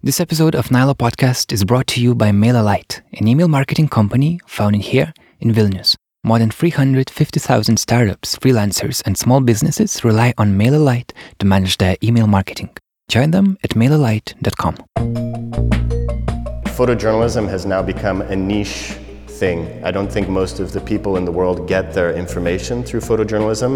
This episode of Nyla Podcast is brought to you by MailerLite, an email marketing company founded here in Vilnius. More than 350,000 startups, freelancers, and small businesses rely on MailerLite to manage their email marketing. Join them at mailerlite.com. Photojournalism has now become a niche thing. I don't think most of the people in the world get their information through photojournalism.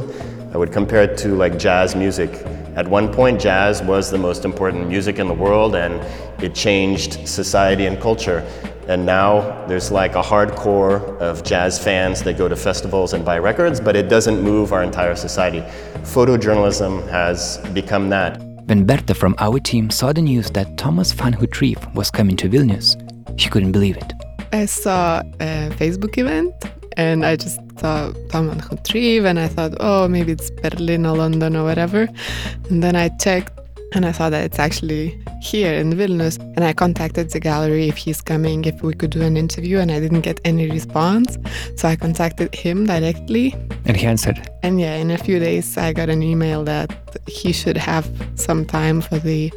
I would compare it to like jazz music. At one point, jazz was the most important music in the world and it changed society and culture. And now there's like a hardcore of jazz fans that go to festivals and buy records, but it doesn't move our entire society. Photojournalism has become that. When Berta from our team saw the news that Thomas van Houtryve was coming to Vilnius, she couldn't believe it. I saw a Facebook event and I just saw Tom van Houtryve and I thought, oh, maybe it's Berlin or London or whatever. And then I checked and I saw that it's actually here in Vilnius. And I contacted the gallery if he's coming, if we could do an interview, and I didn't get any response. So I contacted him directly. And he answered. And yeah, in a few days, I got an email that he should have some time for the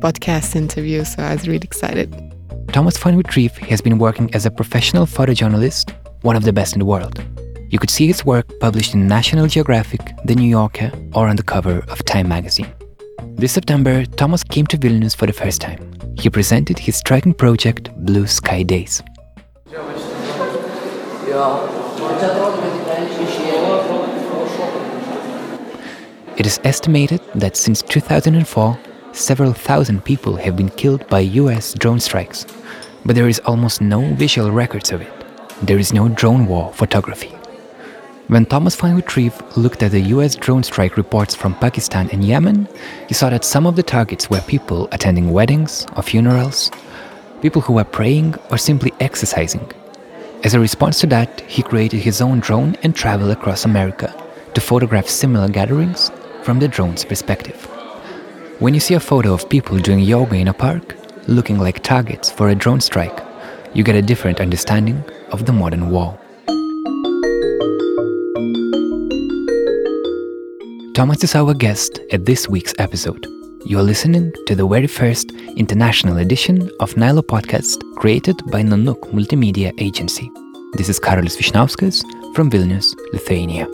podcast interview. So I was really excited. Thomas van Houtryve has been working as a professional photojournalist one of the best in the world. You could see his work published in National Geographic, The New Yorker, or on the cover of Time magazine. This September, Thomas came to Vilnius for the first time. He presented his striking project, Blue Sky Days. It is estimated that since 2004, several thousand people have been killed by US drone strikes, but there is almost no visual records of it there is no drone war photography. When Thomas van Houtryve looked at the US drone strike reports from Pakistan and Yemen, he saw that some of the targets were people attending weddings or funerals, people who were praying or simply exercising. As a response to that, he created his own drone and traveled across America to photograph similar gatherings from the drone's perspective. When you see a photo of people doing yoga in a park, looking like targets for a drone strike, you get a different understanding of the modern war. Thomas is our guest at this week's episode. You are listening to the very first international edition of Nyla Podcast created by Nanook Multimedia Agency. This is Karolis Vyšniauskas from Vilnius, Lithuania.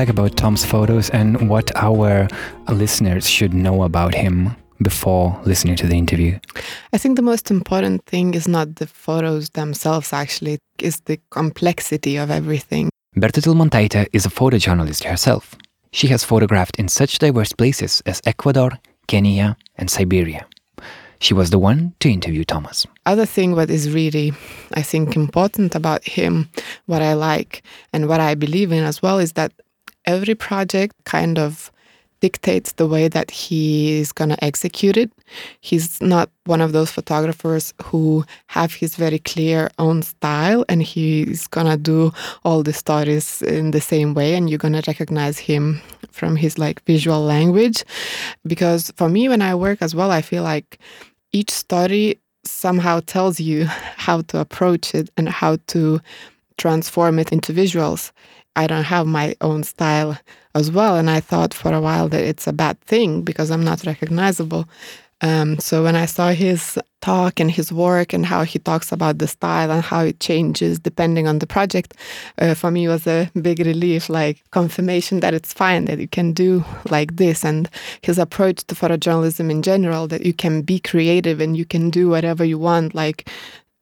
Like about Tom's photos and what our listeners should know about him before listening to the interview? I think the most important thing is not the photos themselves, actually, is the complexity of everything. Berta Tilmantaitė is a photojournalist herself. She has photographed in such diverse places as Ecuador, Kenya, and Siberia. She was the one to interview Thomas. Other thing what is really, I think, important about him, what I like and what I believe in as well, is that every project kind of dictates the way that he is going to execute it. He's not one of those photographers who have his very clear own style and he's going to do all the stories in the same way and you're going to recognize him from his like visual language because for me when I work as well I feel like each story somehow tells you how to approach it and how to transform it into visuals. I don't have my own style as well. And I thought for a while that it's a bad thing because I'm not recognizable. Um, so when I saw his talk and his work and how he talks about the style and how it changes depending on the project, uh, for me was a big relief, like confirmation that it's fine that you can do like this. And his approach to photojournalism in general, that you can be creative and you can do whatever you want, like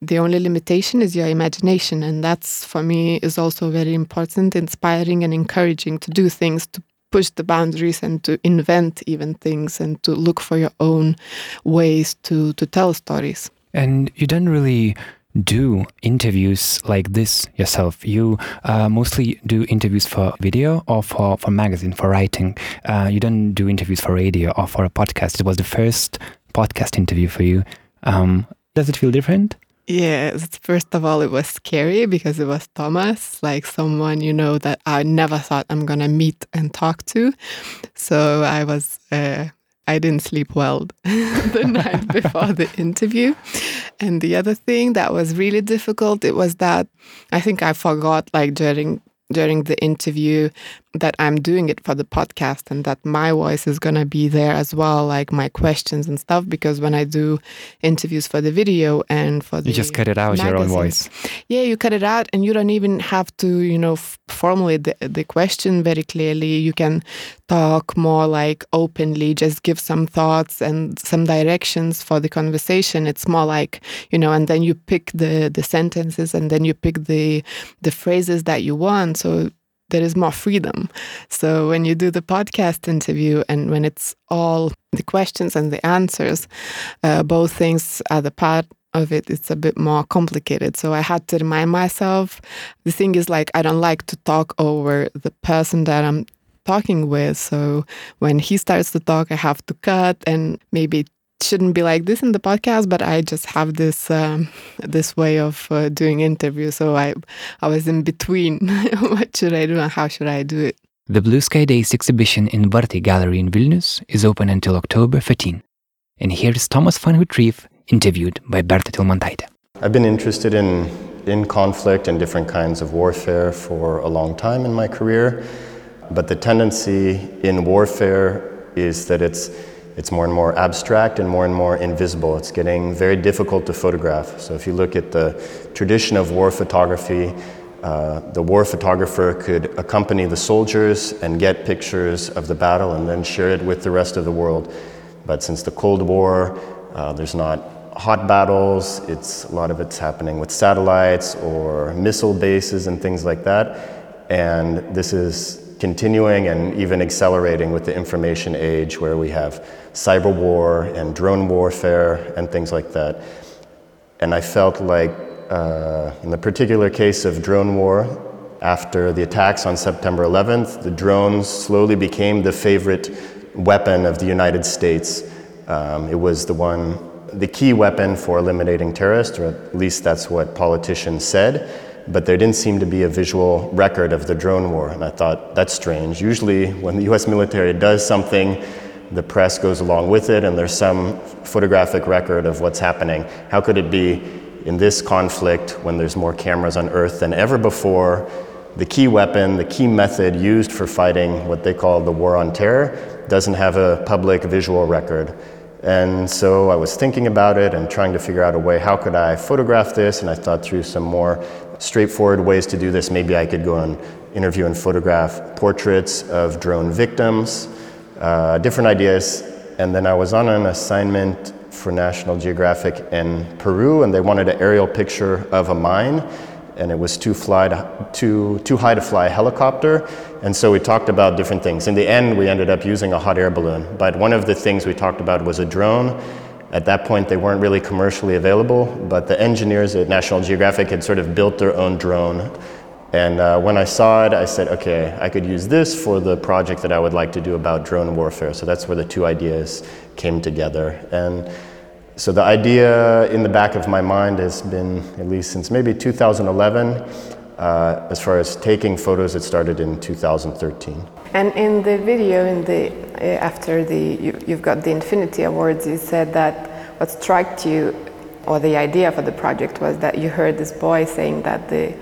the only limitation is your imagination and that's for me is also very important inspiring and encouraging to do things to push the boundaries and to invent even things and to look for your own ways to to tell stories. And you don't really do interviews like this yourself. You uh, mostly do interviews for video or for, for magazine for writing. Uh, you don't do interviews for radio or for a podcast. It was the first podcast interview for you. Um, does it feel different Yes, first of all, it was scary because it was Thomas, like someone, you know, that I never thought I'm going to meet and talk to. So I was, uh, I didn't sleep well the night before the interview. And the other thing that was really difficult, it was that I think I forgot, like during during the interview that I'm doing it for the podcast and that my voice is going to be there as well, like my questions and stuff. Because when I do interviews for the video and for the. You just cut it out, your own voice. Yeah, you cut it out and you don't even have to, you know, formulate the, the question very clearly. You can talk more like openly, just give some thoughts and some directions for the conversation. It's more like, you know, and then you pick the, the sentences and then you pick the, the phrases that you want. So there is more freedom. So when you do the podcast interview and when it's all the questions and the answers, uh, both things are the part of it, it's a bit more complicated. So I had to remind myself the thing is like, I don't like to talk over the person that I'm talking with. So when he starts to talk, I have to cut and maybe shouldn't be like this in the podcast, but I just have this um, this way of uh, doing interviews. So I I was in between. what should I do and how should I do it? The Blue Sky Days exhibition in Vartai Gallery in Vilnius is open until October 15. And here is Thomas van Houtryve, interviewed by Berta Tilmantaitė. I've been interested in in conflict and different kinds of warfare for a long time in my career, but the tendency in warfare is that it's it's more and more abstract and more and more invisible. It's getting very difficult to photograph. So if you look at the tradition of war photography, uh, the war photographer could accompany the soldiers and get pictures of the battle and then share it with the rest of the world. But since the Cold War, uh, there's not hot battles. It's a lot of it's happening with satellites or missile bases and things like that. And this is continuing and even accelerating with the information age where we have cyber war and drone warfare and things like that. And I felt like, uh, in the particular case of drone war, after the attacks on September 11th, the drones slowly became the favorite weapon of the United States. Um, it was the one, the key weapon for eliminating terrorists, or at least that's what politicians said but there didn't seem to be a visual record of the drone war. And I thought, that's strange. Usually, when the US military does something, the press goes along with it, and there's some photographic record of what's happening. How could it be in this conflict when there's more cameras on Earth than ever before? The key weapon, the key method used for fighting what they call the war on terror, doesn't have a public visual record. And so I was thinking about it and trying to figure out a way how could I photograph this, and I thought through some more straightforward ways to do this. Maybe I could go and interview and photograph portraits of drone victims, uh, different ideas. And then I was on an assignment for National Geographic in Peru, and they wanted an aerial picture of a mine, and it was too, fly to, too, too high to fly a helicopter. And so we talked about different things. In the end, we ended up using a hot air balloon. But one of the things we talked about was a drone at that point, they weren't really commercially available, but the engineers at National Geographic had sort of built their own drone. And uh, when I saw it, I said, okay, I could use this for the project that I would like to do about drone warfare. So that's where the two ideas came together. And so the idea in the back of my mind has been, at least since maybe 2011, uh, as far as taking photos, it started in 2013. And in the video, in the uh, after the you, you've got the Infinity Awards, you said that what struck you, or the idea for the project, was that you heard this boy saying that the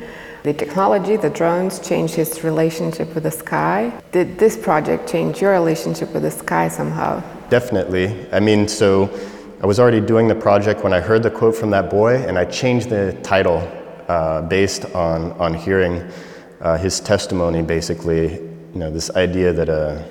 the technology, the drones, changed his relationship with the sky. Did this project change your relationship with the sky somehow? Definitely. I mean, so I was already doing the project when I heard the quote from that boy, and I changed the title uh, based on, on hearing uh, his testimony, basically, you know, this idea that a,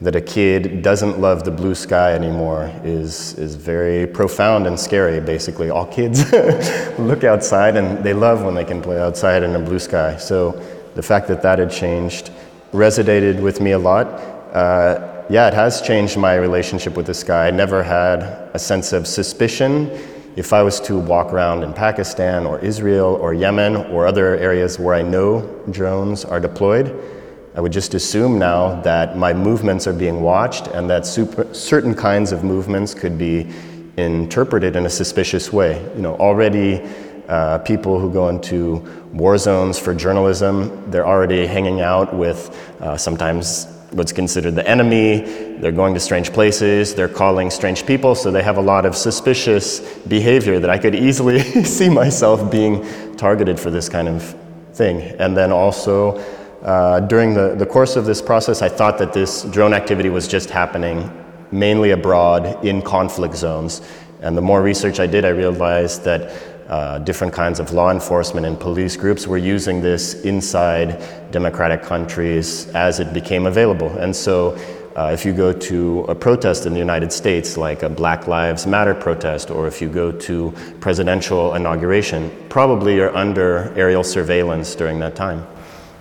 that a kid doesn't love the blue sky anymore is, is very profound and scary, basically. All kids look outside and they love when they can play outside in a blue sky. So the fact that that had changed resonated with me a lot. Uh, yeah, it has changed my relationship with the sky. I never had a sense of suspicion if I was to walk around in Pakistan or Israel or Yemen or other areas where I know drones are deployed, I would just assume now that my movements are being watched and that super, certain kinds of movements could be interpreted in a suspicious way. You know, already uh, people who go into war zones for journalism, they're already hanging out with uh, sometimes what's considered the enemy. They're going to strange places. They're calling strange people. So they have a lot of suspicious behavior that I could easily see myself being targeted for this kind of thing. And then also, uh, during the, the course of this process, I thought that this drone activity was just happening mainly abroad in conflict zones. And the more research I did, I realized that uh, different kinds of law enforcement and police groups were using this inside democratic countries as it became available. And so, uh, if you go to a protest in the United States, like a Black Lives Matter protest, or if you go to presidential inauguration, probably you're under aerial surveillance during that time.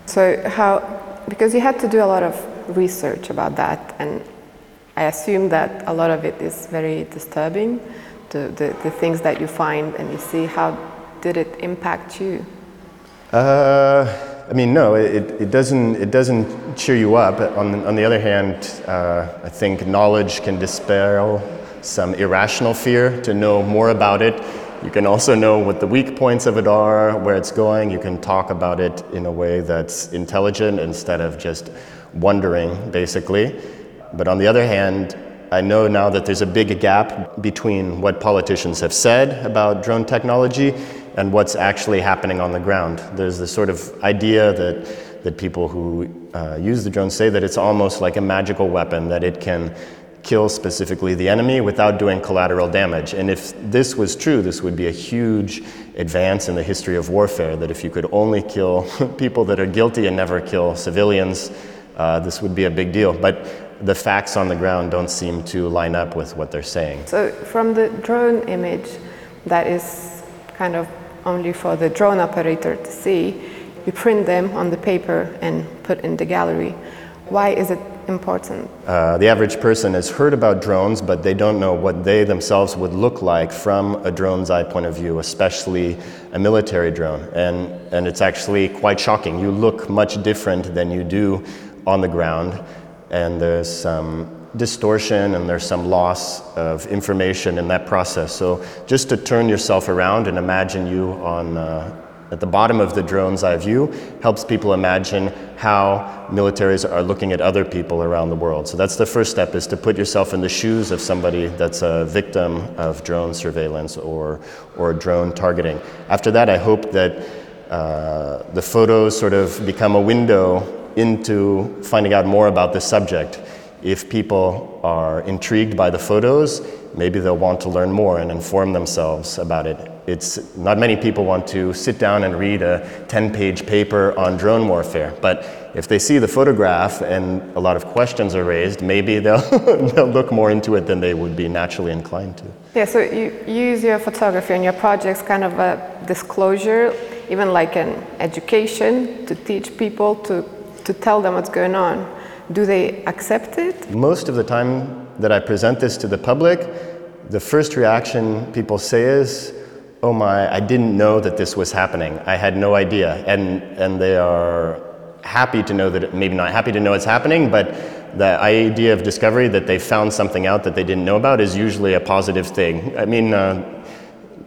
So, how, because you had to do a lot of research about that, and I assume that a lot of it is very disturbing, the, the, the things that you find and you see. How did it impact you? Uh, I mean, no, it, it, doesn't, it doesn't cheer you up. On, on the other hand, uh, I think knowledge can dispel some irrational fear to know more about it. You can also know what the weak points of it are, where it's going. You can talk about it in a way that's intelligent instead of just wondering, basically. But on the other hand, I know now that there's a big gap between what politicians have said about drone technology and what's actually happening on the ground. There's this sort of idea that, that people who uh, use the drone say that it's almost like a magical weapon, that it can kill specifically the enemy without doing collateral damage. And if this was true, this would be a huge advance in the history of warfare, that if you could only kill people that are guilty and never kill civilians, uh, this would be a big deal. But the facts on the ground don't seem to line up with what they're saying. So, from the drone image that is kind of only for the drone operator to see, you print them on the paper and put in the gallery. Why is it important? Uh, the average person has heard about drones, but they don't know what they themselves would look like from a drone's eye point of view, especially a military drone. And, and it's actually quite shocking. You look much different than you do on the ground and there's some distortion and there's some loss of information in that process. So just to turn yourself around and imagine you on uh, at the bottom of the drone's eye view helps people imagine how militaries are looking at other people around the world. So that's the first step is to put yourself in the shoes of somebody that's a victim of drone surveillance or, or drone targeting. After that, I hope that uh, the photos sort of become a window into finding out more about this subject. If people are intrigued by the photos, maybe they'll want to learn more and inform themselves about it. It's not many people want to sit down and read a 10-page paper on drone warfare, but if they see the photograph and a lot of questions are raised, maybe they'll, they'll look more into it than they would be naturally inclined to. Yeah, so you use your photography and your projects kind of a disclosure, even like an education to teach people to to tell them what's going on. Do they accept it? Most of the time that I present this to the public, the first reaction people say is, oh my, I didn't know that this was happening. I had no idea. And, and they are happy to know that, it, maybe not happy to know it's happening, but the idea of discovery that they found something out that they didn't know about is usually a positive thing. I mean, uh,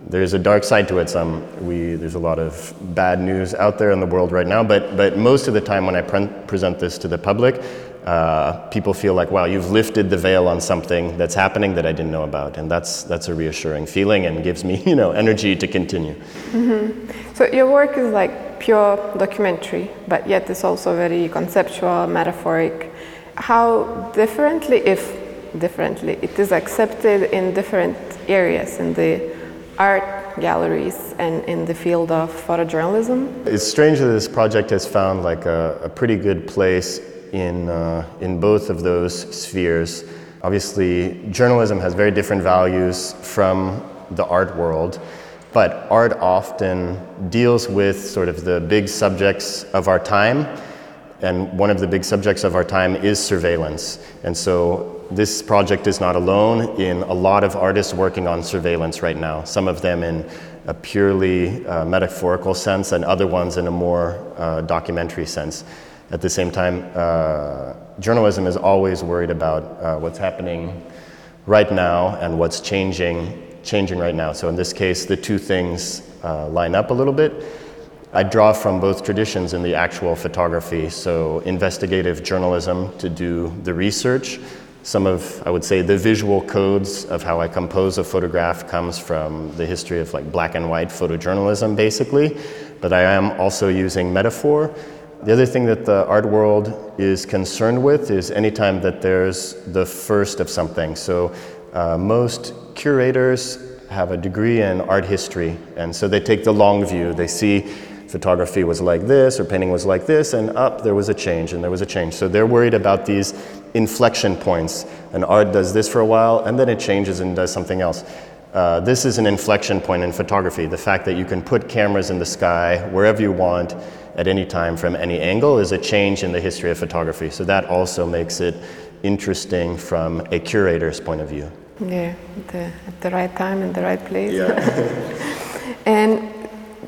there's a dark side to it. Some we there's a lot of bad news out there in the world right now. But but most of the time when I pre- present this to the public, uh, people feel like, wow, you've lifted the veil on something that's happening that I didn't know about, and that's that's a reassuring feeling and gives me you know energy to continue. Mm-hmm. So your work is like pure documentary, but yet it's also very conceptual, metaphoric. How differently, if differently, it is accepted in different areas in the art galleries and in the field of photojournalism. It's strange that this project has found like a, a pretty good place in, uh, in both of those spheres. Obviously, journalism has very different values from the art world, but art often deals with sort of the big subjects of our time, and one of the big subjects of our time is surveillance. And so this project is not alone in a lot of artists working on surveillance right now, some of them in a purely uh, metaphorical sense and other ones in a more uh, documentary sense. At the same time, uh, journalism is always worried about uh, what's happening right now and what's changing changing right now. So in this case, the two things uh, line up a little bit. I draw from both traditions in the actual photography, so investigative journalism to do the research. Some of, I would say, the visual codes of how I compose a photograph comes from the history of like black and white photojournalism, basically. But I am also using metaphor. The other thing that the art world is concerned with is anytime that there's the first of something. So uh, most curators have a degree in art history, and so they take the long view. They see photography was like this or painting was like this, and up there was a change and there was a change. So they're worried about these inflection points. And art does this for a while and then it changes and does something else. Uh, this is an inflection point in photography. The fact that you can put cameras in the sky wherever you want at any time from any angle is a change in the history of photography. So that also makes it interesting from a curator's point of view. Yeah, the, at the right time and the right place. Yeah. and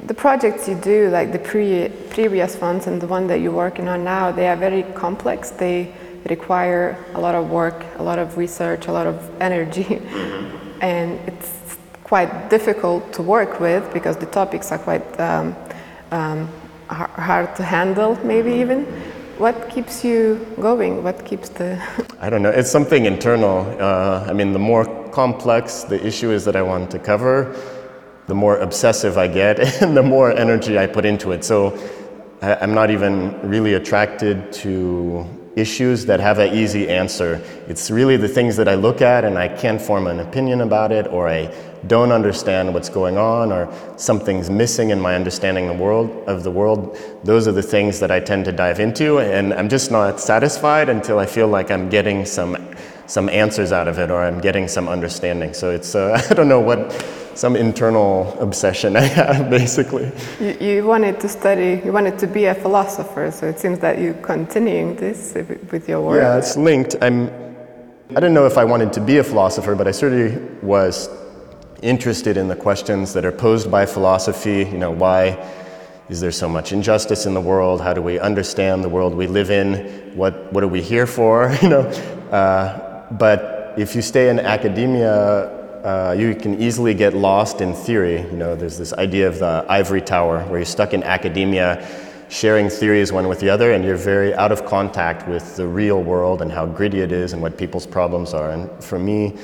the projects you do, like the pre- previous ones and the one that you're working on now, they are very complex. They require a lot of work, a lot of research, a lot of energy, mm-hmm. and it's quite difficult to work with because the topics are quite um, um, hard to handle, maybe even. What keeps you going? What keeps the. I don't know. It's something internal. Uh, I mean, the more complex the issue is that I want to cover, the more obsessive I get and the more energy I put into it. So I'm not even really attracted to issues that have an easy answer. It's really the things that I look at and I can't form an opinion about it, or I don't understand what's going on, or something's missing in my understanding the world, of the world. Those are the things that I tend to dive into, and I'm just not satisfied until I feel like I'm getting some some answers out of it, or I'm getting some understanding. So it's uh, I don't know what some internal obsession I have, basically. You, you, wanted to study, you wanted to be a philosopher, so it seems that you're continuing this with your work. Yeah, it's linked. I'm, I didn't know if I wanted to be a philosopher, but I certainly was interested in the questions that are posed by philosophy. You know, why is there so much injustice in the world? How do we understand the world we live in? What, what are we here for? You know, uh, but if you stay in academia, uh, you can easily get lost in theory. You know, there's this idea of the ivory tower where you're stuck in academia, sharing theories one with the other, and you're very out of contact with the real world and how gritty it is and what people's problems are. And for me,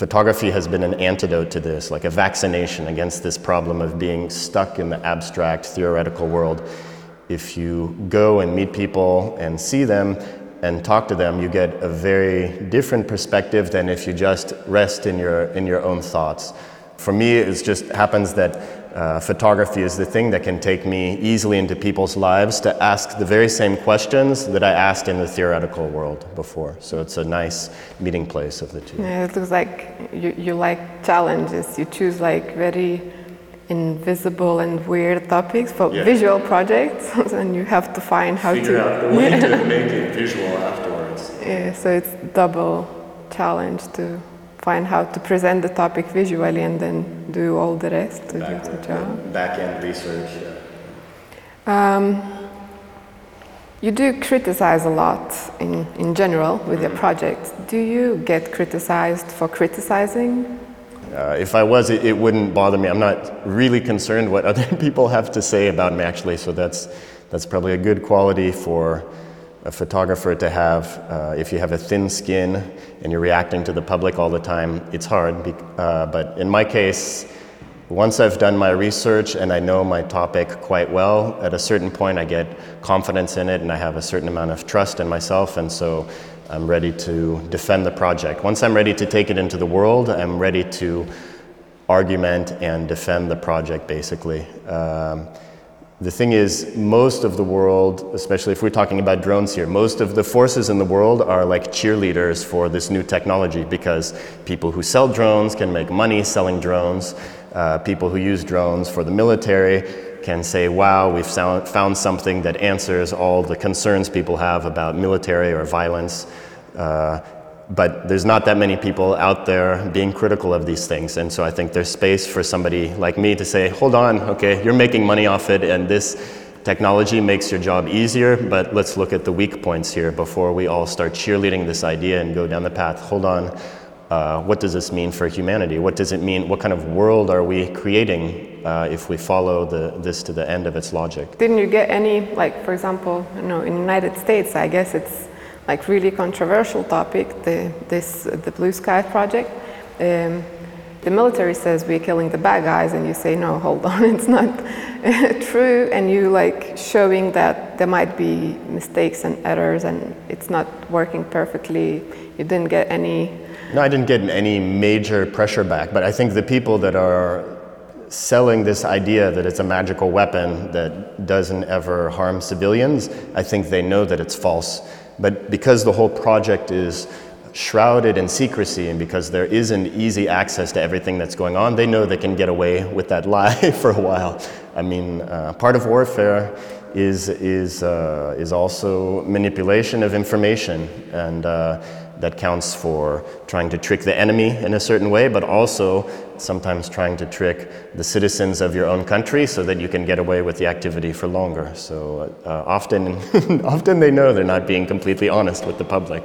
photography has been an antidote to this, like a vaccination against this problem of being stuck in the abstract theoretical world. If you go and meet people and see them, and talk to them, you get a very different perspective than if you just rest in your, in your own thoughts. For me, it just happens that uh, photography is the thing that can take me easily into people's lives to ask the very same questions that I asked in the theoretical world before. So it's a nice meeting place of the two. Yeah, it looks like you, you like challenges. You choose like very invisible and weird topics for yeah. visual projects, and you have to find how Figure to out the way to make it visual afterwards. Yeah, so it's double challenge to find how to present the topic visually and then do all the rest to back do the job. Back end research. Yeah. Um, you do criticize a lot in, in general with mm-hmm. your projects. Do you get criticized for criticizing? Uh, if I was, it, it, wouldn't bother me. I'm not really concerned what other people have to say about me, actually. So that's that's probably a good quality for a photographer to have. Uh, if you have a thin skin and you're reacting to the public all the time, it's hard. Be, uh, but in my case, once I've done my research and I know my topic quite well, at a certain point I get confidence in it and I have a certain amount of trust in myself, and so I'm ready to defend the project. Once I'm ready to take it into the world, I'm ready to argument and defend the project, basically. Um, the thing is, most of the world, especially if we're talking about drones here, most of the forces in the world are like cheerleaders for this new technology because people who sell drones can make money selling drones. Uh, people who use drones for the military can say, wow, we've found something that answers all the concerns people have about military or violence. Uh, but there's not that many people out there being critical of these things. And so I think there's space for somebody like me to say, hold on, okay, you're making money off it, and this technology makes your job easier, but let's look at the weak points here before we all start cheerleading this idea and go down the path. Hold on, uh, what does this mean for humanity? What does it mean? What kind of world are we creating uh, if we follow the, this to the end of its logic? Didn't you get any, like, for example, you know, in the United States, I guess it's like really controversial topic, the, this, the Blue Sky project. Um, the military says we're killing the bad guys, and you say, no, hold on, it's not true. And you like showing that there might be mistakes and errors, and it's not working perfectly. You didn't get any no, I didn't get any major pressure back, but I think the people that are selling this idea that it's a magical weapon that doesn't ever harm civilians, I think they know that it's false. But because the whole project is shrouded in secrecy and because there isn't easy access to everything that's going on, they know they can get away with that lie for a while. I mean, uh, part of warfare is, is, uh, is also manipulation of information. And uh, that counts for trying to trick the enemy in a certain way, but also sometimes trying to trick the citizens of your own country so that you can get away with the activity for longer. So uh, often, often they know they're not being completely honest with the public.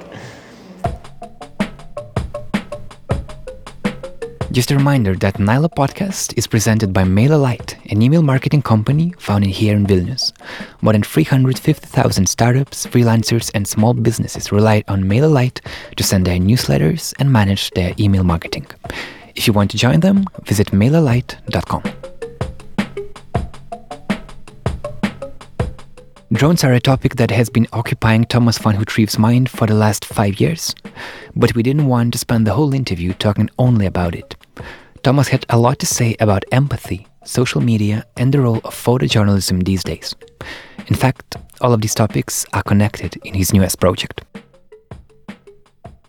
Just a reminder that Nyla Podcast is presented by MailerLite, an email marketing company founded here in Vilnius. More than 350,000 startups, freelancers, and small businesses rely on MailerLite to send their newsletters and manage their email marketing. If you want to join them, visit mailerlite.com. Drones are a topic that has been occupying Thomas van Houtryve's mind for the last five years, but we didn't want to spend the whole interview talking only about it. Thomas had a lot to say about empathy, social media, and the role of photojournalism these days. In fact, all of these topics are connected in his newest project.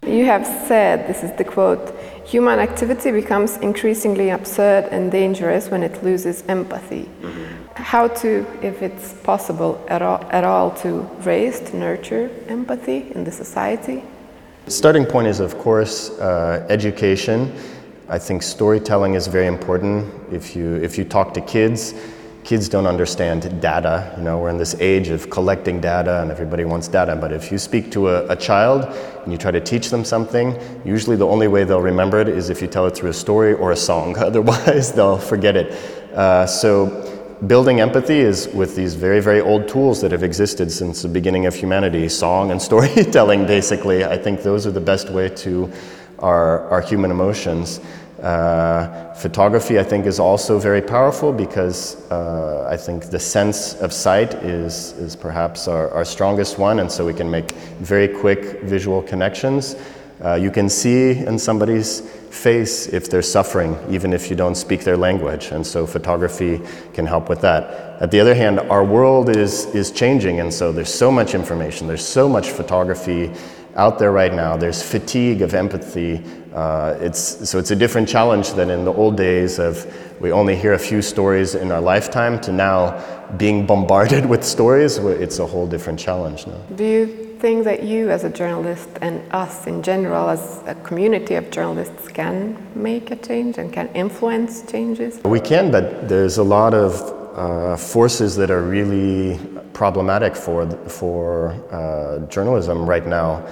You have said, this is the quote, human activity becomes increasingly absurd and dangerous when it loses empathy. Mm-hmm. How to, if it's possible at all, at all, to raise, to nurture empathy in the society? Starting point is, of course, uh, education I think storytelling is very important. If you, if you talk to kids, kids don't understand data. You know, we're in this age of collecting data and everybody wants data. But if you speak to a, a, child and you try to teach them something, usually the only way they'll remember it is if you tell it through a story or a song. Otherwise, they'll forget it. Uh, so, building empathy is with these very, very old tools that have existed since the beginning of humanity song and storytelling, basically. I think those are the best way to our, our human emotions. Uh, photography, I think, is also very powerful because uh, I think the sense of sight is, is perhaps our, our strongest one, and so we can make very quick visual connections. Uh, you can see in somebody's face if they're suffering, even if you don't speak their language, and so photography can help with that. At the other hand, our world is, is changing, and so there's so much information, there's so much photography out there right now. There's fatigue of empathy. Uh, it's, so it's a different challenge than in the old days of we only hear a few stories in our lifetime to now being bombarded with stories. It's a whole different challenge now. Do you think that you, as a journalist, and us in general, as a community of journalists, can make a change and can influence changes? We can, but there's a lot of uh, forces that are really problematic for, for uh, journalism right now.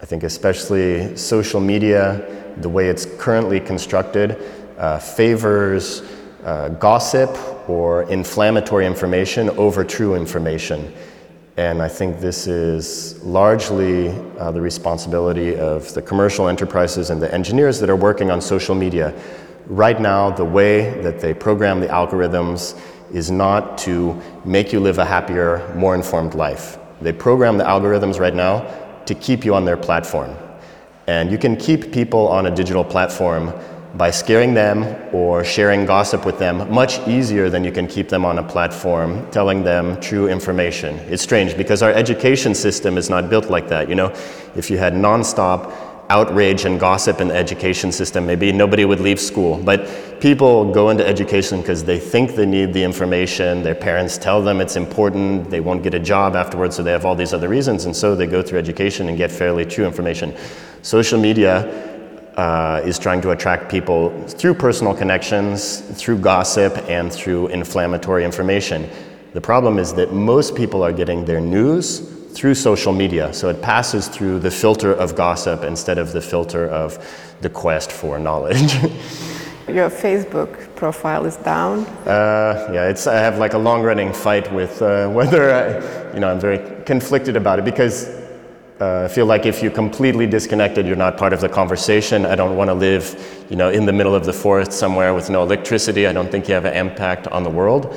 I think especially social media, the way it's currently constructed, uh, favors uh, gossip or inflammatory information over true information. And I think this is largely uh, the responsibility of the commercial enterprises and the engineers that are working on social media. Right now, the way that they program the algorithms is not to make you live a happier, more informed life. They program the algorithms right now to keep you on their platform. And you can keep people on a digital platform by scaring them or sharing gossip with them much easier than you can keep them on a platform telling them true information. It's strange because our education system is not built like that. You know, if you had nonstop outrage and gossip in the education system, maybe nobody would leave school. But people go into education because they think they need the information, their parents tell them it's important, they won't get a job afterwards, so they have all these other reasons, and so they go through education and get fairly true information. Social media uh, is trying to attract people through personal connections, through gossip, and through inflammatory information. The problem is that most people are getting their news through social media. So it passes through the filter of gossip instead of the filter of the quest for knowledge. Your Facebook profile is down. Uh, yeah, it's, I have like a long running fight with uh, whether I, you know, I'm very conflicted about it because uh, I feel like if you're completely disconnected, you're not part of the conversation. I don't want to live, you know, in the middle of the forest somewhere with no electricity. I don't think you have an impact on the world.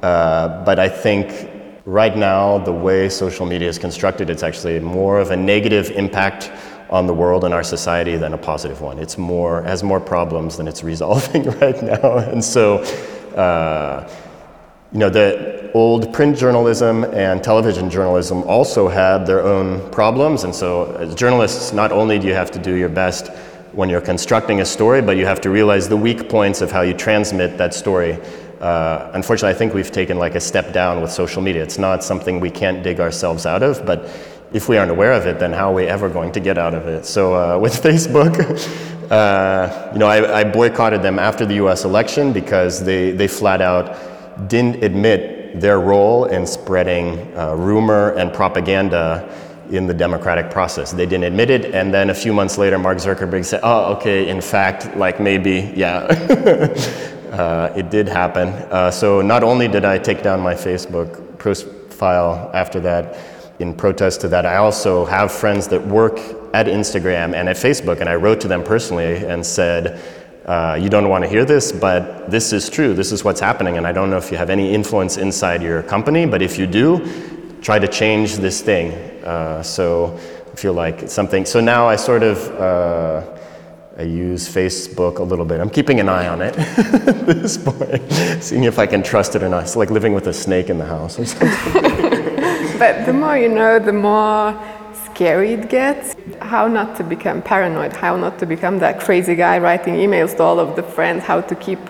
Uh, but I think right now, the way social media is constructed, it's actually more of a negative impact on the world and our society than a positive one. It's more has more problems than it's resolving right now, and so. Uh, you know, the old print journalism and television journalism also had their own problems. And so, as journalists, not only do you have to do your best when you're constructing a story, but you have to realize the weak points of how you transmit that story. Uh, unfortunately, I think we've taken like a step down with social media. It's not something we can't dig ourselves out of, but if we aren't aware of it, then how are we ever going to get out of it? So uh, with Facebook, uh, you know, I, I, boycotted them after the U.S. election because they, they flat out didn't admit their role in spreading uh, rumor and propaganda in the democratic process. They didn't admit it, and then a few months later, Mark Zuckerberg said, "Oh, okay, in fact, like maybe, yeah." uh, it did happen. Uh, so not only did I take down my Facebook profile after that, in protest to that, I also have friends that work at Instagram and at Facebook, and I wrote to them personally and said, uh, you don't want to hear this, but this is true. This is what's happening, and I don't know if you have any influence inside your company, but if you do, try to change this thing. Uh, so I feel like it's something. So now I sort of uh, I use Facebook a little bit. I'm keeping an eye on it at this point, seeing if I can trust it or not. It's like living with a snake in the house or something. but the more you know, the more scary it gets. How not to become paranoid, how not to become that crazy guy writing emails to all of the friends, how to keep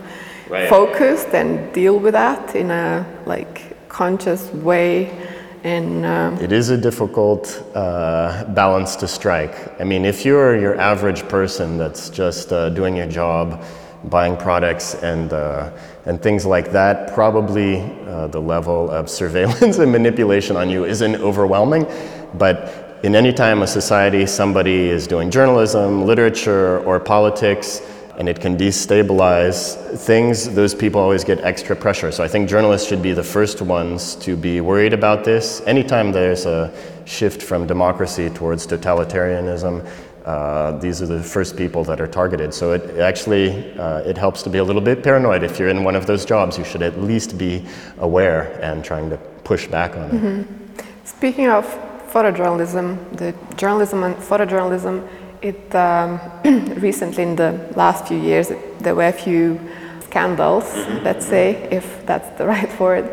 right. focused and deal with that in a like conscious way. And um, it is a difficult uh, balance to strike. I mean, if you're your average person that's just uh, doing your job, buying products and uh, and things like that, probably uh, the level of surveillance and manipulation on you isn't overwhelming. But in any time a society, somebody is doing journalism, literature, or politics, and it can destabilize things, those people always get extra pressure. So I think journalists should be the first ones to be worried about this. Anytime there's a shift from democracy towards totalitarianism, uh, these are the first people that are targeted. So it actually uh, it helps to be a little bit paranoid. If you're in one of those jobs, you should at least be aware and trying to push back on it. Mm-hmm. Speaking of photojournalism, the journalism and photojournalism, it um, recently in the last few years there were a few scandals, mm-hmm. let's say, if that's the right word.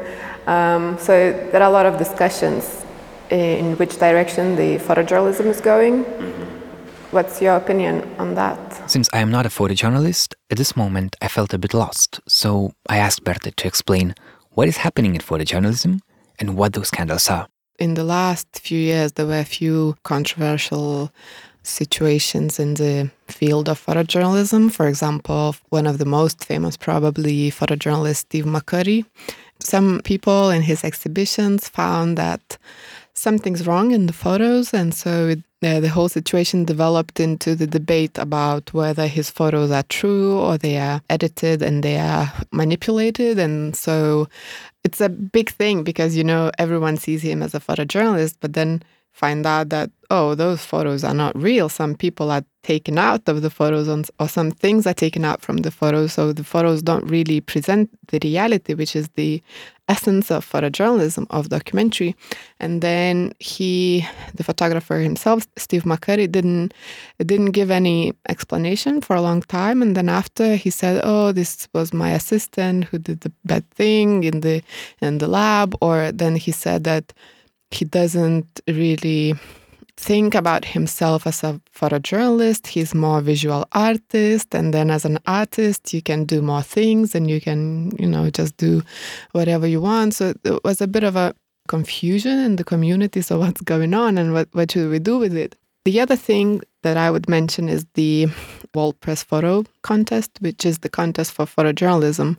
Um, so there are a lot of discussions in which direction the photojournalism is going. Mm-hmm. What's your opinion on that? Since I am not a photojournalist, at this moment I felt a bit lost. So I asked Berta to explain what is happening in photojournalism and what those scandals are. In the last few years, there were a few controversial situations in the field of photojournalism. For example, one of the most famous, probably, photojournalist Steve McCurry. Some people in his exhibitions found that something's wrong in the photos, and so it uh, the whole situation developed into the debate about whether his photos are true or they are edited and they are manipulated. And so it's a big thing because, you know, everyone sees him as a photojournalist, but then find out that, oh, those photos are not real. Some people are taken out of the photos or some things are taken out from the photos. So the photos don't really present the reality, which is the essence of photojournalism, of documentary. And then he, the photographer himself, Steve McCurry, didn't didn't give any explanation for a long time. And then after he said, "Oh, this was my assistant who did the bad thing in the in the lab," or then he said that he doesn't really think about himself as a photojournalist. He's more visual artist, and then as an artist, you can do more things, and you can, you know, just do whatever you want. So it was a bit of a confusion in the community. So what's going on, and what what should we do with it? The other thing that I would mention is the World Press Photo Contest, which is the contest for photojournalism.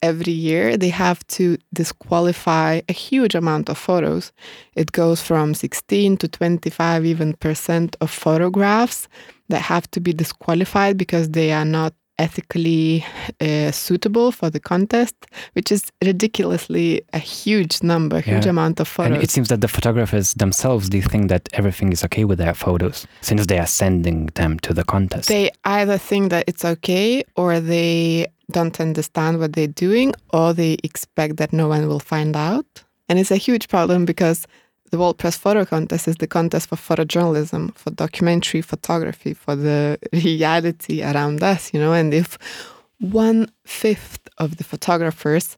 Every year, they have to disqualify a huge amount of photos. It goes from 16 to 25 even percent of photographs that have to be disqualified because they are not ethically uh, suitable for the contest, which is ridiculously a huge number, huge Yeah. amount of photos. And it seems that the photographers themselves they think that everything is okay with their photos since they are sending them to the contest. they either think that it's okay or they don't understand what they're doing or they expect that no one will find out. And it's a huge problem because the World Press Photo Contest is the contest for photojournalism, for documentary photography, for the reality around us, you know. And if one fifth of the photographers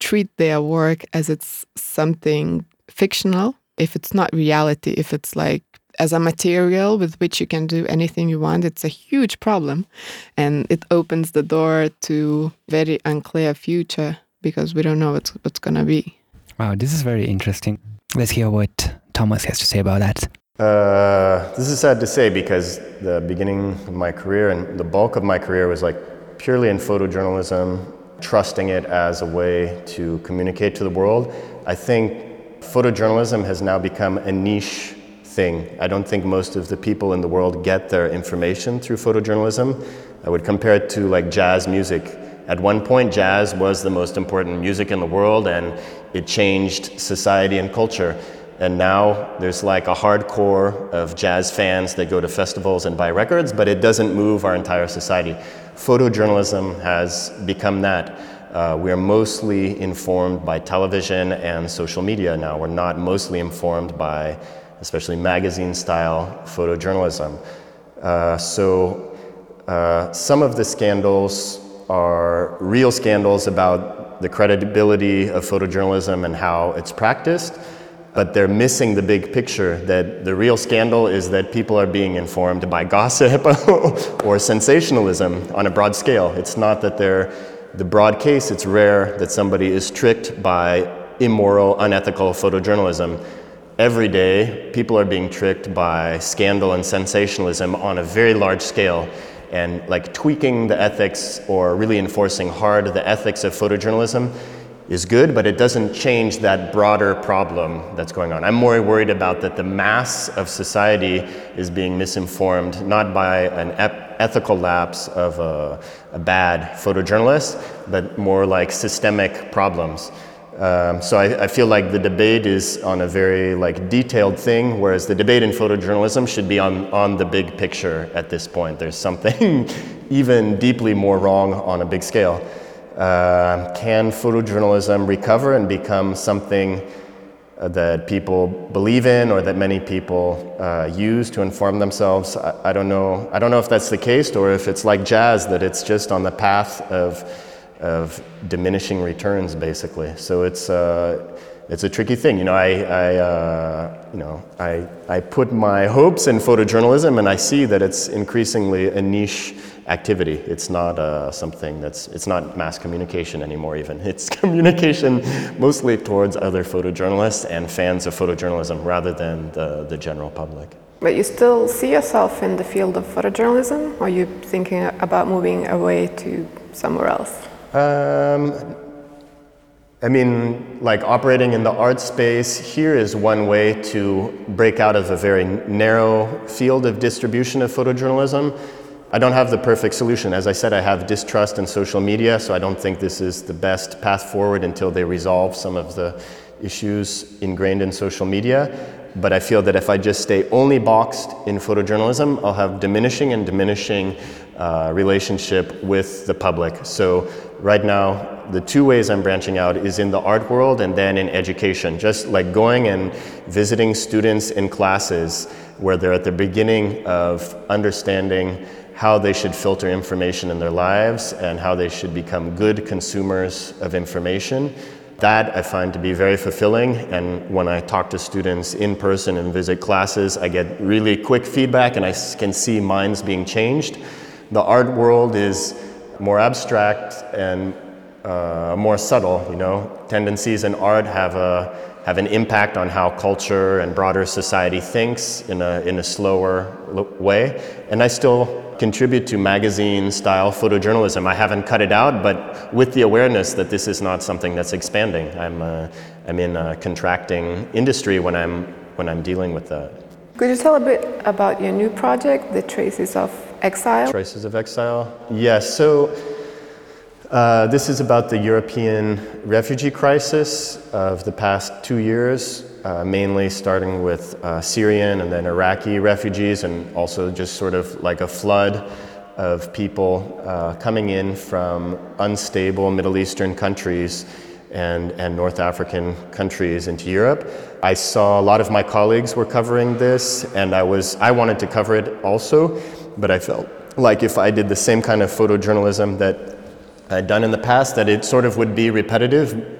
treat their work as it's something fictional, if it's not reality, if it's like as a material with which you can do anything you want, it's a huge problem. And it opens the door to very unclear future because we don't know what's, what's going to be. Wow, this is very interesting. Let's hear what Thomas has to say about that. Uh, this is sad to say because the beginning of my career and the bulk of my career was like purely in photojournalism, trusting it as a way to communicate to the world. I think photojournalism has now become a niche thing. I don't think most of the people in the world get their information through photojournalism. I would compare it to like jazz music. At one point, jazz was the most important music in the world and it changed society and culture. And now there's like a hardcore of jazz fans that go to festivals and buy records, but it doesn't move our entire society. Photojournalism has become that. Uh, we are mostly informed by television and social media now. We're not mostly informed by, especially magazine style photojournalism. Uh, so uh, some of the scandals are real scandals about the credibility of photojournalism and how it's practiced, but they're missing the big picture that the real scandal is that people are being informed by gossip or sensationalism on a broad scale. It's not that they're the broad case, it's rare that somebody is tricked by immoral, unethical photojournalism. Every day, people are being tricked by scandal and sensationalism on a very large scale. And like tweaking the ethics or really enforcing hard the ethics of photojournalism is good, but it doesn't change that broader problem that's going on. I'm more worried about that the mass of society is being misinformed, not by an ep- ethical lapse of a, a bad photojournalist, but more like systemic problems. Um, so I, I, feel like the debate is on a very like detailed thing, whereas the debate in photojournalism should be on, on the big picture at this point. There's something even deeply more wrong on a big scale. Uh, can photojournalism recover and become something uh, that people believe in or that many people uh, use to inform themselves? I, I, don't know. I don't know if that's the case or if it's like jazz that it's just on the path of of diminishing returns, basically. So it's uh, it's a tricky thing. You know, I, I uh, you know I I put my hopes in photojournalism, and I see that it's increasingly a niche activity. It's not uh, something that's it's not mass communication anymore. Even it's communication mostly towards other photojournalists and fans of photojournalism rather than the the general public. But you still see yourself in the field of photojournalism, or are you thinking about moving away to somewhere else? Um, I mean, like operating in the art space here is one way to break out of a very narrow field of distribution of photojournalism. I don't have the perfect solution. As I said, I have distrust in social media, so I don't think this is the best path forward until they resolve some of the issues ingrained in social media. But I feel that if I just stay only boxed in photojournalism, I'll have diminishing and diminishing uh, relationship with the public. So right now, the two ways I'm branching out is in the art world and then in education. Just like going and visiting students in classes where they're at the beginning of understanding how they should filter information in their lives and how they should become good consumers of information. That I find to be very fulfilling, and when I talk to students in person and visit classes, I get really quick feedback and I can see minds being changed. The art world is more abstract and uh, more subtle, you know. Tendencies in art have a have an impact on how culture and broader society thinks in a, in a slower way. And I still contribute to magazine style photojournalism. I haven't cut it out, but with the awareness that this is not something that's expanding. I'm, uh, I'm in a contracting industry when I'm, when I'm dealing with that. Could you tell a bit about your new project, The Traces of Exile? Traces of Exile? Yes. So uh, this is about the European refugee crisis of the past two years, uh, mainly starting with uh, Syrian and then Iraqi refugees, and also just sort of like a flood of people uh, coming in from unstable Middle Eastern countries and, and North African countries into Europe. I saw a lot of my colleagues were covering this, and I, was, I wanted to cover it also, but I felt like if I did the same kind of photojournalism that I'd done in the past that it sort of would be repetitive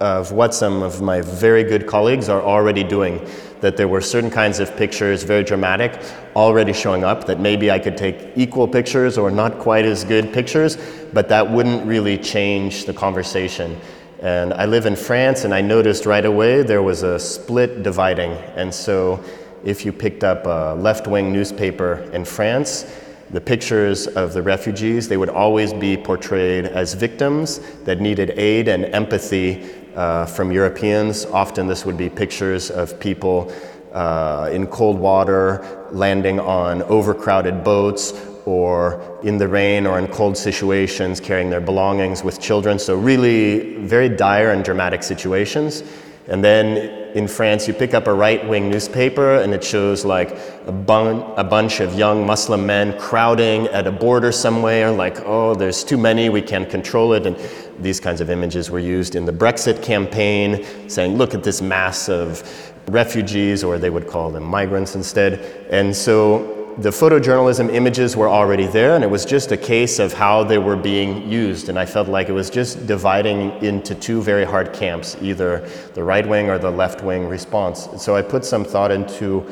of what some of my very good colleagues are already doing. That there were certain kinds of pictures, very dramatic, already showing up, that maybe I could take equal pictures or not quite as good pictures, but that wouldn't really change the conversation. And I live in France, and I noticed right away there was a split dividing. And so if you picked up a left wing newspaper in France, the pictures of the refugees, they would always be portrayed as victims that needed aid and empathy uh, from Europeans. Often this would be pictures of people uh, in cold water, landing on overcrowded boats, or in the rain or in cold situations, carrying their belongings with children. So, really very dire and dramatic situations. And then in France, you pick up a right wing newspaper and it shows like a, bun- a bunch of young Muslim men crowding at a border somewhere, like, oh, there's too many, we can't control it. And these kinds of images were used in the Brexit campaign, saying, look at this mass of refugees, or they would call them migrants instead. And so the photojournalism images were already there, and it was just a case of how they were being used. And I felt like it was just dividing into two very hard camps, either the right wing or the left wing response. So I put some thought into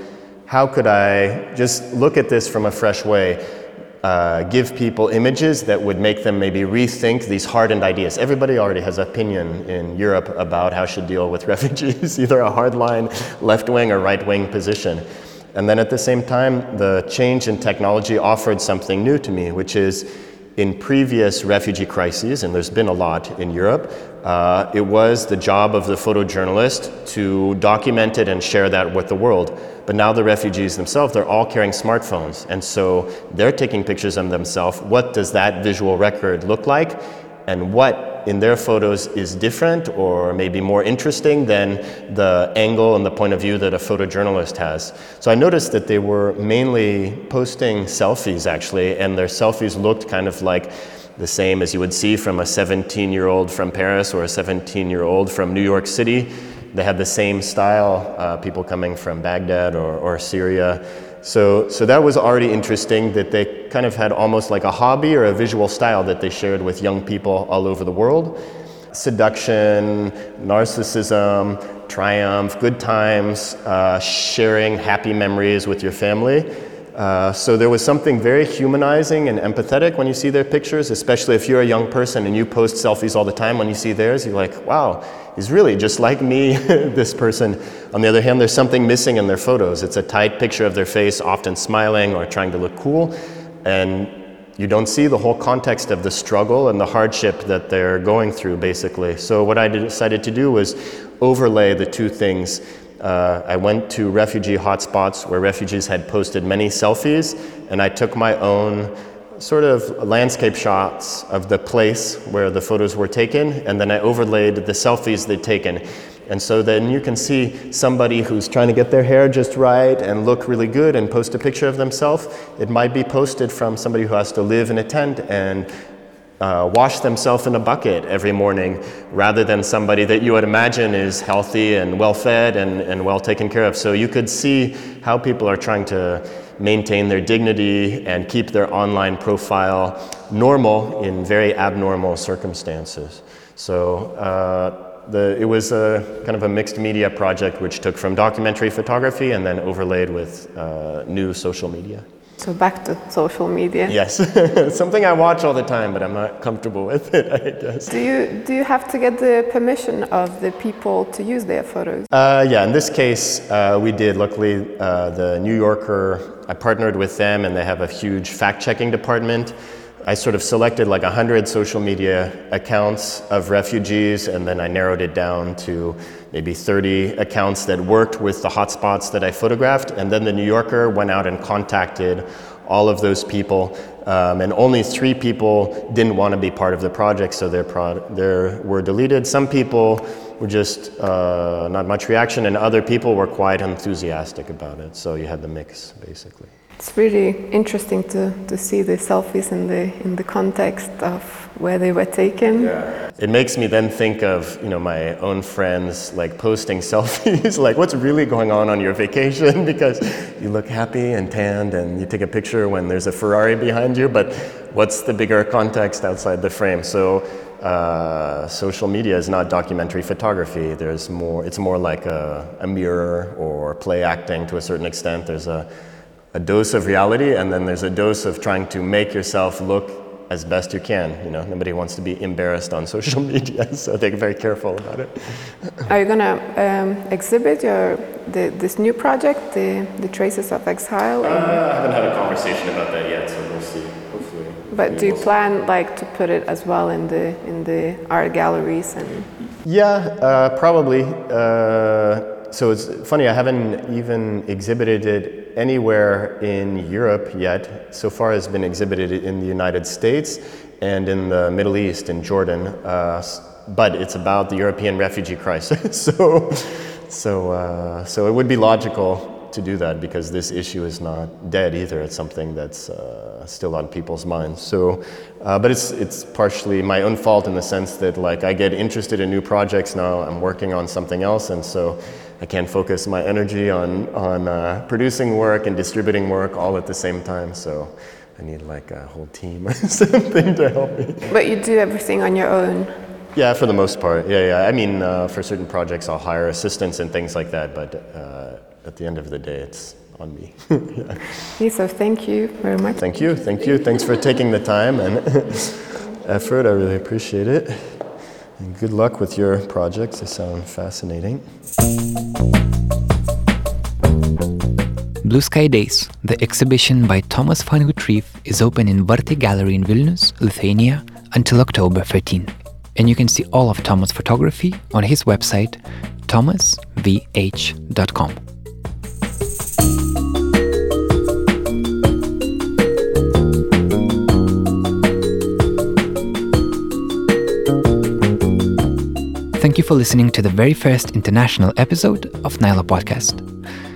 how could I just look at this from a fresh way, uh, give people images that would make them maybe rethink these hardened ideas. Everybody already has opinion in Europe about how should deal with refugees, either a hardline left wing or right wing position. And then at the same time, the change in technology offered something new to me, which is in previous refugee crises, and there's been a lot in Europe, uh, it was the job of the photojournalist to document it and share that with the world. But now the refugees themselves, they're all carrying smartphones. And so they're taking pictures of themselves. What does that visual record look like? And what in their photos is different or maybe more interesting than the angle and the point of view that a photojournalist has. So I noticed that they were mainly posting selfies actually, and their selfies looked kind of like the same as you would see from a 17 year old from Paris or a 17 year old from New York City. They had the same style, uh, people coming from Baghdad or, or Syria. So, so that was already interesting that they kind of had almost like a hobby or a visual style that they shared with young people all over the world. Seduction, narcissism, triumph, good times, uh, sharing happy memories with your family. Uh, so there was something very humanizing and empathetic when you see their pictures, especially if you're a young person and you post selfies all the time. When you see theirs, you're like, wow, he's really just like me, this person. On the other hand, there's something missing in their photos. It's a tight picture of their face, often smiling or trying to look cool. And you don't see the whole context of the struggle and the hardship that they're going through, basically. So, what I decided to do was overlay the two things uh, I went to refugee hotspots where refugees had posted many selfies, and I took my own sort of landscape shots of the place where the photos were taken, and then I overlaid the selfies they'd taken. And so then you can see somebody who's trying to get their hair just right and look really good and post a picture of themselves. It might be posted from somebody who has to live in a tent and uh, wash themselves in a bucket every morning rather than somebody that you would imagine is healthy and well fed and, and well taken care of. So you could see how people are trying to maintain their dignity and keep their online profile normal in very abnormal circumstances. So uh, the, it was a kind of a mixed media project which took from documentary photography and then overlaid with uh, new social media. So back to social media. Yes, something I watch all the time, but I'm not comfortable with it. I guess. Do you do you have to get the permission of the people to use their photos? Uh, yeah, in this case, uh, we did. Luckily, uh, the New Yorker, I partnered with them, and they have a huge fact-checking department. I sort of selected like 100 social media accounts of refugees, and then I narrowed it down to maybe 30 accounts that worked with the hotspots that I photographed. And then the New Yorker went out and contacted all of those people, um, and only three people didn't want to be part of the project, so their, pro- their were deleted. Some people were just uh, not much reaction, and other people were quite enthusiastic about it. So you had the mix, basically. It's really interesting to, to see the selfies in the in the context of where they were taken. Yeah. It makes me then think of you know my own friends like posting selfies, like what's really going on on your vacation because you look happy and tanned, and you take a picture when there's a Ferrari behind you, but what's the bigger context outside the frame? So. Uh, social media is not documentary photography. There's more. It's more like a, a mirror or play acting to a certain extent. There's a a dose of reality, and then there's a dose of trying to make yourself look as best you can. You know, nobody wants to be embarrassed on social media, so they're very careful about it. Are you gonna um, exhibit your the, this new project, the the Traces of Exile? Uh, I haven't had a conversation about that yet, so we'll see. Hopefully. but do you plan like to put it as well in the in the art galleries and? Yeah, uh, probably. Uh, so it's funny, I haven't even exhibited it anywhere in Europe yet. So far, it's been exhibited in the United States and in the Middle East, in Jordan. Uh, but it's about the European refugee crisis. so, so, uh, so it would be logical to do that because this issue is not dead either. It's something that's uh, still on people's minds. So, uh, but it's it's partially my own fault in the sense that like I get interested in new projects now. I'm working on something else, and so I can't focus my energy on on uh, producing work and distributing work all at the same time. So. I need like a whole team or something to help me. But you do everything on your own. Yeah, for the most part. Yeah, yeah. I mean, uh, for certain projects, I'll hire assistants and things like that. But uh, at the end of the day, it's on me. yeah. So thank you very much. Thank you, thank you. Thanks for taking the time and effort. I really appreciate it. And good luck with your projects. They sound fascinating. Blue Sky Days, the exhibition by Thomas van Houtryve, is open in Vartai Gallery in Vilnius, Lithuania, until October 13. And you can see all of Thomas' photography on his website, thomasvh.com. Thank you for listening to the very first international episode of Nyla Podcast.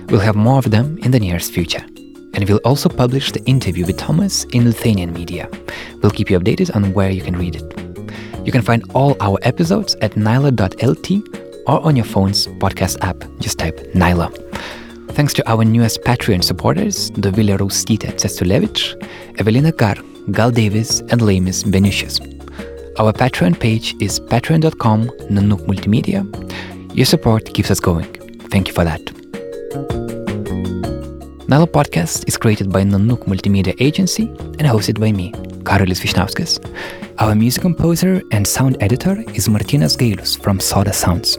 We'll have more of them in the nearest future. And we'll also publish the interview with Thomas in Lithuanian media. We'll keep you updated on where you can read it. You can find all our episodes at nyla.lt or on your phone's podcast app. Just type Nyla. Thanks to our newest Patreon supporters, Dovilė Raustytė Cestulevich, Evelina Gar, Gal Davis, and Lamis Benushis. Our Patreon page is patreon.com Nanook Multimedia. Your support keeps us going. Thank you for that. Nyla Podcast is created by Nanook Multimedia Agency and hosted by me, Karolis Vishnauskas. Our music composer and sound editor is Martinas Gailus from Soda Sounds.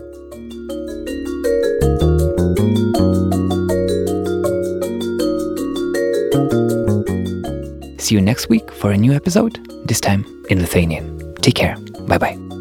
See you next week for a new episode, this time in Lithuanian. Take care. Bye bye.